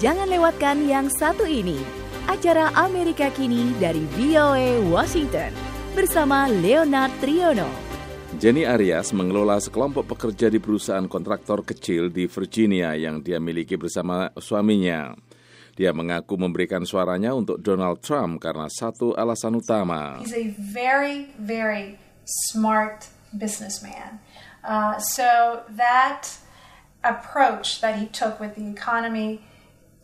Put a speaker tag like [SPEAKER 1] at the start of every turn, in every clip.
[SPEAKER 1] lewatkan yang satu ini. Acara Amerika Kini dari VOA Washington bersama Leonard Triono.
[SPEAKER 2] Jenny Arias mengelola sekelompok pekerja di perusahaan kontraktor kecil di Virginia yang dia miliki bersama suaminya. Dia mengaku memberikan suaranya untuk Donald Trump karena satu alasan utama.
[SPEAKER 3] He's a very, very smart businessman. Uh, so that approach that he took with the economy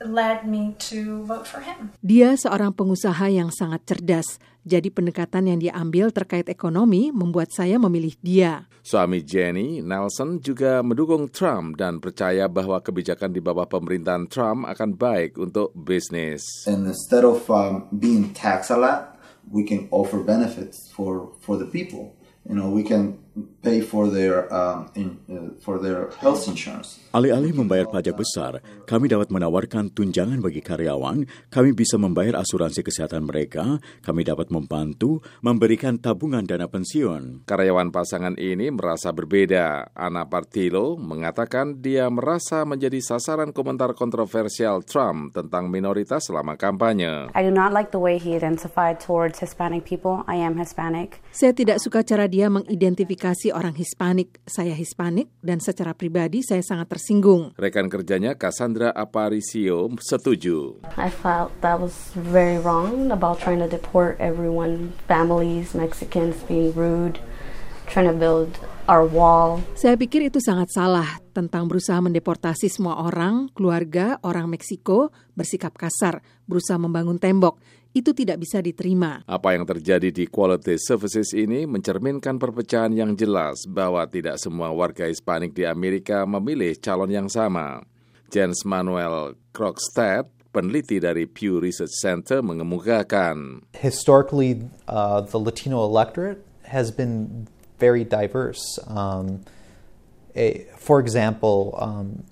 [SPEAKER 3] led me to vote for him.
[SPEAKER 4] Dia seorang pengusaha yang sangat cerdas. Jadi pendekatan yang dia ambil terkait ekonomi membuat saya memilih dia.
[SPEAKER 2] Suami Jenny, Nelson juga mendukung Trump dan percaya bahwa kebijakan di bawah pemerintahan Trump akan baik untuk bisnis.
[SPEAKER 5] And instead of um, being taxed a lot, we can offer benefits for, for the people. You know, we can pay for their um, in, uh, for their health insurance.
[SPEAKER 6] Alih-alih membayar pajak besar, kami dapat menawarkan tunjangan bagi karyawan, kami bisa membayar asuransi kesehatan mereka, kami dapat membantu memberikan tabungan dana pensiun.
[SPEAKER 2] Karyawan pasangan ini merasa berbeda. Ana Partilo mengatakan dia merasa menjadi sasaran komentar kontroversial Trump tentang minoritas selama kampanye.
[SPEAKER 7] I do not like the way he identified towards Hispanic people. I am Hispanic.
[SPEAKER 4] Saya tidak suka cara dia mengidentifikasi orang Hispanik. Saya Hispanik dan secara pribadi saya sangat tersinggung.
[SPEAKER 2] Rekan kerjanya Cassandra Aparicio setuju.
[SPEAKER 7] I felt that was very wrong about trying to deport everyone, families, Mexicans being rude, trying to build our wall.
[SPEAKER 4] Saya pikir itu sangat salah tentang berusaha mendeportasi semua orang, keluarga, orang Meksiko, bersikap kasar, berusaha membangun tembok. Itu tidak bisa diterima.
[SPEAKER 2] Apa yang terjadi di Quality Services ini mencerminkan perpecahan yang jelas bahwa tidak semua warga Hispanik di Amerika memilih calon yang sama. Jens Manuel Krogstad, peneliti dari Pew Research Center mengemukakan.
[SPEAKER 8] Historically, uh, the Latino electorate has been very diverse. Um, a, for example, um,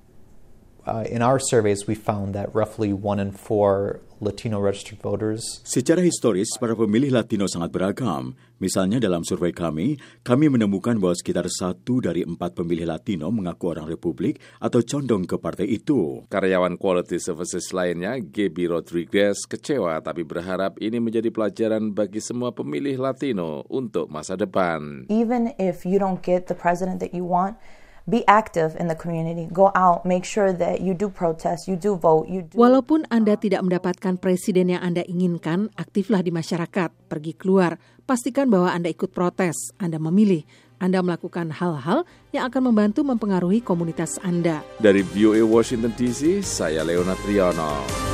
[SPEAKER 8] uh, in our surveys, we found that roughly one in four Latino registered voters.
[SPEAKER 6] Secara historis, para pemilih Latino sangat beragam. Misalnya dalam survei kami, kami menemukan bahwa sekitar satu dari empat pemilih Latino mengaku orang Republik atau condong ke partai itu.
[SPEAKER 2] Karyawan Quality Services lainnya, Gaby Rodriguez, kecewa tapi berharap ini menjadi pelajaran bagi semua pemilih Latino untuk masa depan.
[SPEAKER 9] Even if you don't get the president that you want, be active in the community. Go out, make sure that you do protest, you do vote, you do.
[SPEAKER 4] Walaupun Anda tidak mendapatkan presiden yang Anda inginkan, aktiflah di masyarakat, pergi keluar, pastikan bahwa Anda ikut protes, Anda memilih, Anda melakukan hal-hal yang akan membantu mempengaruhi komunitas Anda.
[SPEAKER 2] Dari VOA Washington DC, saya Leonard Triono.